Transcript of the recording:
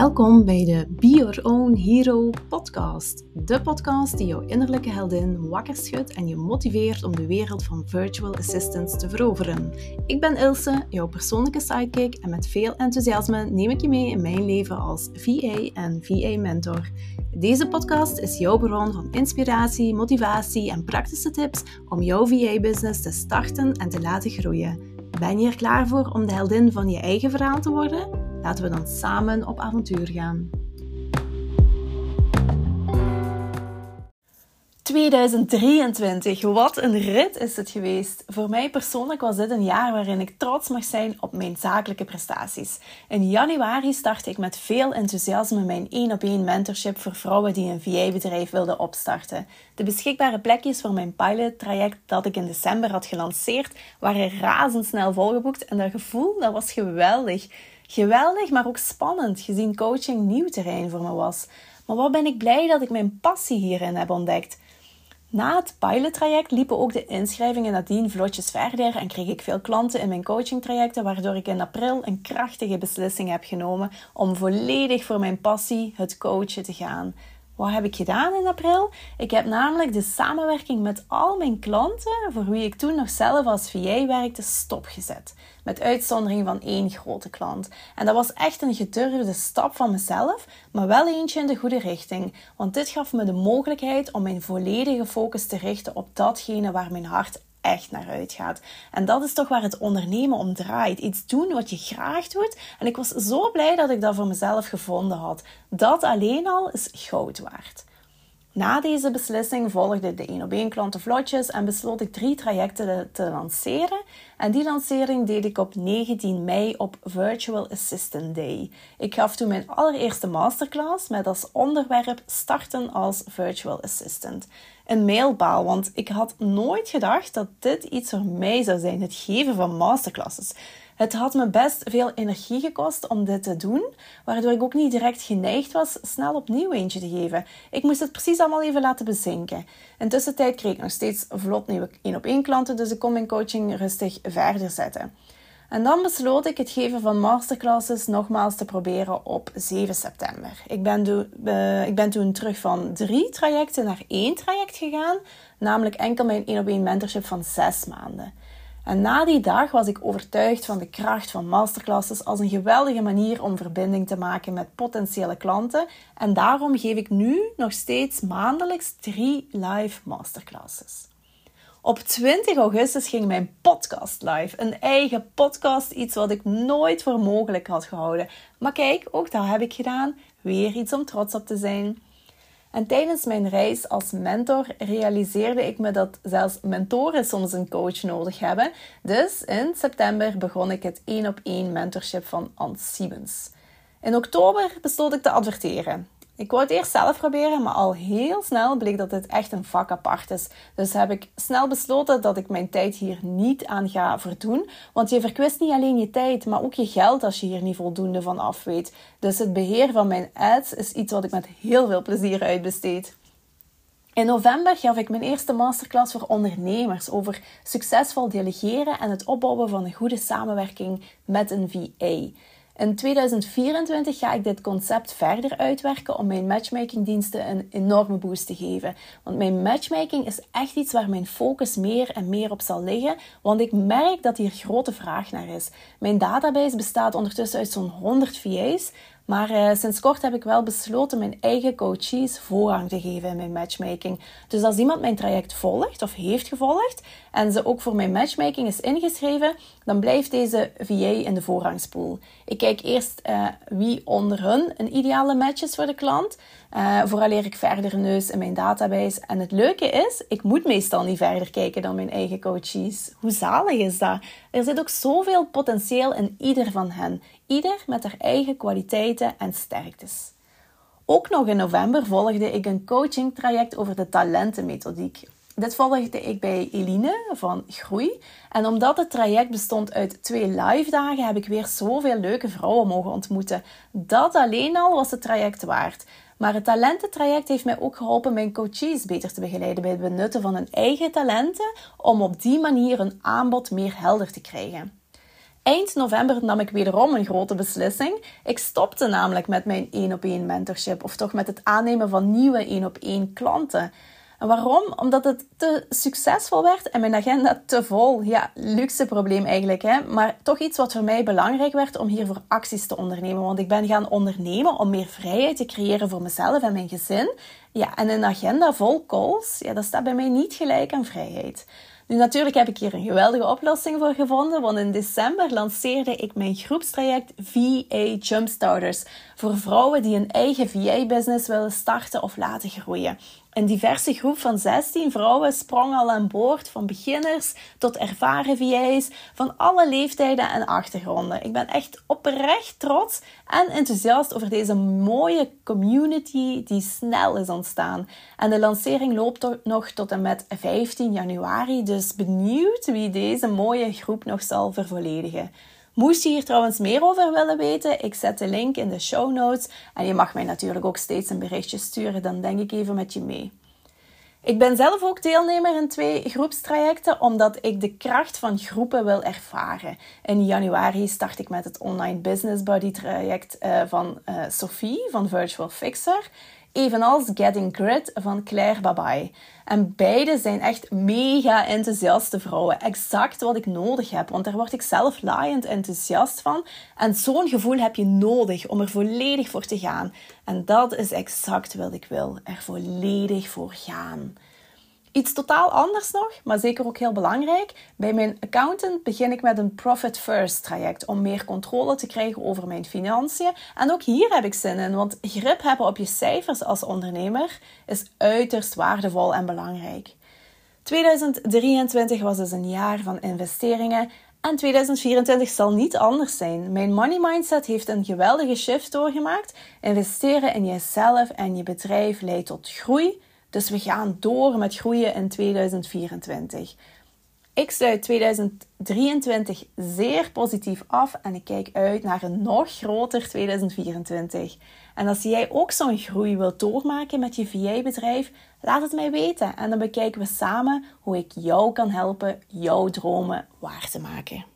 Welkom bij de Be Your Own Hero podcast. De podcast die jouw innerlijke heldin wakker schudt en je motiveert om de wereld van virtual assistants te veroveren. Ik ben Ilse, jouw persoonlijke sidekick en met veel enthousiasme neem ik je mee in mijn leven als VA en VA-mentor. Deze podcast is jouw bron van inspiratie, motivatie en praktische tips om jouw VA-business te starten en te laten groeien. Ben je er klaar voor om de heldin van je eigen verhaal te worden? Laten we dan samen op avontuur gaan. 2023, wat een rit is het geweest. Voor mij persoonlijk was dit een jaar waarin ik trots mag zijn op mijn zakelijke prestaties. In januari startte ik met veel enthousiasme mijn 1 op 1 mentorship voor vrouwen die een VA-bedrijf wilden opstarten. De beschikbare plekjes voor mijn pilot-traject dat ik in december had gelanceerd waren razendsnel volgeboekt en dat gevoel dat was geweldig. Geweldig, maar ook spannend, gezien coaching nieuw terrein voor me was. Maar wat ben ik blij dat ik mijn passie hierin heb ontdekt. Na het pilottraject liepen ook de inschrijvingen nadien vlotjes verder en kreeg ik veel klanten in mijn coachingtrajecten, waardoor ik in april een krachtige beslissing heb genomen om volledig voor mijn passie, het coachen, te gaan. Wat heb ik gedaan in april? Ik heb namelijk de samenwerking met al mijn klanten, voor wie ik toen nog zelf als VA werkte, stopgezet. Met uitzondering van één grote klant. En dat was echt een gedurfde stap van mezelf, maar wel eentje in de goede richting. Want dit gaf me de mogelijkheid om mijn volledige focus te richten op datgene waar mijn hart echt naar uitgaat. En dat is toch waar het ondernemen om draait. Iets doen wat je graag doet. En ik was zo blij dat ik dat voor mezelf gevonden had. Dat alleen al is goud waard. Na deze beslissing volgde de 1 op 1 klantenvlotjes en besloot ik drie trajecten te lanceren. En die lancering deed ik op 19 mei op Virtual Assistant Day. Ik gaf toen mijn allereerste masterclass met als onderwerp starten als virtual assistant. Een mijlpaal, want ik had nooit gedacht dat dit iets voor mij zou zijn, het geven van masterclasses. Het had me best veel energie gekost om dit te doen, waardoor ik ook niet direct geneigd was snel opnieuw eentje te geven. Ik moest het precies allemaal even laten bezinken. Intussen tijd kreeg ik nog steeds vlot nieuwe 1 op 1 klanten, dus ik kon mijn coaching rustig verder zetten. En dan besloot ik het geven van masterclasses nogmaals te proberen op 7 september. Ik ben, uh, ik ben toen terug van drie trajecten naar één traject gegaan, namelijk enkel mijn 1 op 1 mentorship van 6 maanden. En na die dag was ik overtuigd van de kracht van masterclasses als een geweldige manier om verbinding te maken met potentiële klanten. En daarom geef ik nu nog steeds maandelijks drie live masterclasses. Op 20 augustus ging mijn podcast live. Een eigen podcast, iets wat ik nooit voor mogelijk had gehouden. Maar kijk, ook dat heb ik gedaan. Weer iets om trots op te zijn. En tijdens mijn reis als mentor realiseerde ik me dat zelfs mentoren soms een coach nodig hebben. Dus in september begon ik het 1 op 1 mentorship van Ans Siemens. In oktober besloot ik te adverteren. Ik wou het eerst zelf proberen, maar al heel snel bleek dat dit echt een vak apart is. Dus heb ik snel besloten dat ik mijn tijd hier niet aan ga verdoen. Want je verkwist niet alleen je tijd, maar ook je geld als je hier niet voldoende van af weet. Dus het beheer van mijn ads is iets wat ik met heel veel plezier uitbesteed. In november gaf ik mijn eerste masterclass voor ondernemers over succesvol delegeren en het opbouwen van een goede samenwerking met een VA. In 2024 ga ik dit concept verder uitwerken om mijn matchmakingdiensten een enorme boost te geven. Want mijn matchmaking is echt iets waar mijn focus meer en meer op zal liggen, want ik merk dat hier grote vraag naar is. Mijn database bestaat ondertussen uit zo'n 100 VA's maar uh, sinds kort heb ik wel besloten mijn eigen coaches voorrang te geven in mijn matchmaking. Dus als iemand mijn traject volgt of heeft gevolgd en ze ook voor mijn matchmaking is ingeschreven, dan blijft deze VA in de voorrangspool. Ik kijk eerst uh, wie onder hun een ideale match is voor de klant. Uh, vooraleer ik verder neus in mijn database. En het leuke is, ik moet meestal niet verder kijken dan mijn eigen coaches. Hoe zalig is dat? Er zit ook zoveel potentieel in ieder van hen. Ieder met haar eigen kwaliteiten en sterktes. Ook nog in november volgde ik een coaching traject over de talentenmethodiek. Dit volgde ik bij Eline van Groei. En omdat het traject bestond uit twee live dagen, heb ik weer zoveel leuke vrouwen mogen ontmoeten. Dat alleen al was het traject waard. Maar het talententraject heeft mij ook geholpen mijn coaches beter te begeleiden bij het benutten van hun eigen talenten, om op die manier een aanbod meer helder te krijgen. Eind november nam ik wederom een grote beslissing. Ik stopte namelijk met mijn één op één mentorship, of toch met het aannemen van nieuwe één op één klanten. En waarom? Omdat het te succesvol werd en mijn agenda te vol. Ja, luxe probleem eigenlijk, hè? maar toch iets wat voor mij belangrijk werd om hiervoor acties te ondernemen. Want ik ben gaan ondernemen om meer vrijheid te creëren voor mezelf en mijn gezin. Ja, en een agenda vol calls, ja, dat staat bij mij niet gelijk aan vrijheid. Nu, natuurlijk heb ik hier een geweldige oplossing voor gevonden, want in december lanceerde ik mijn groepstraject VA Jumpstarters voor vrouwen die een eigen VA-business willen starten of laten groeien. Een diverse groep van 16 vrouwen sprong al aan boord, van beginners tot ervaren VA's, van alle leeftijden en achtergronden. Ik ben echt oprecht trots en enthousiast over deze mooie community die snel is ontstaan. En de lancering loopt nog tot en met 15 januari, dus benieuwd wie deze mooie groep nog zal vervolledigen. Moest je hier trouwens meer over willen weten, ik zet de link in de show notes. En je mag mij natuurlijk ook steeds een berichtje sturen, dan denk ik even met je mee. Ik ben zelf ook deelnemer in twee groepstrajecten, omdat ik de kracht van groepen wil ervaren. In januari start ik met het Online Business Buddy traject eh, van uh, Sophie van Virtual Fixer evenals Getting Grit van Claire Babai. En beide zijn echt mega enthousiaste vrouwen. Exact wat ik nodig heb, want daar word ik zelf laaiend enthousiast van. En zo'n gevoel heb je nodig om er volledig voor te gaan. En dat is exact wat ik wil, er volledig voor gaan. Iets totaal anders nog, maar zeker ook heel belangrijk. Bij mijn accountant begin ik met een Profit First traject om meer controle te krijgen over mijn financiën. En ook hier heb ik zin in, want grip hebben op je cijfers als ondernemer is uiterst waardevol en belangrijk. 2023 was dus een jaar van investeringen en 2024 zal niet anders zijn. Mijn money mindset heeft een geweldige shift doorgemaakt. Investeren in jezelf en je bedrijf leidt tot groei dus we gaan door met groeien in 2024. Ik sluit 2023 zeer positief af en ik kijk uit naar een nog groter 2024. En als jij ook zo'n groei wilt doormaken met je VA-bedrijf, laat het mij weten en dan bekijken we samen hoe ik jou kan helpen jouw dromen waar te maken.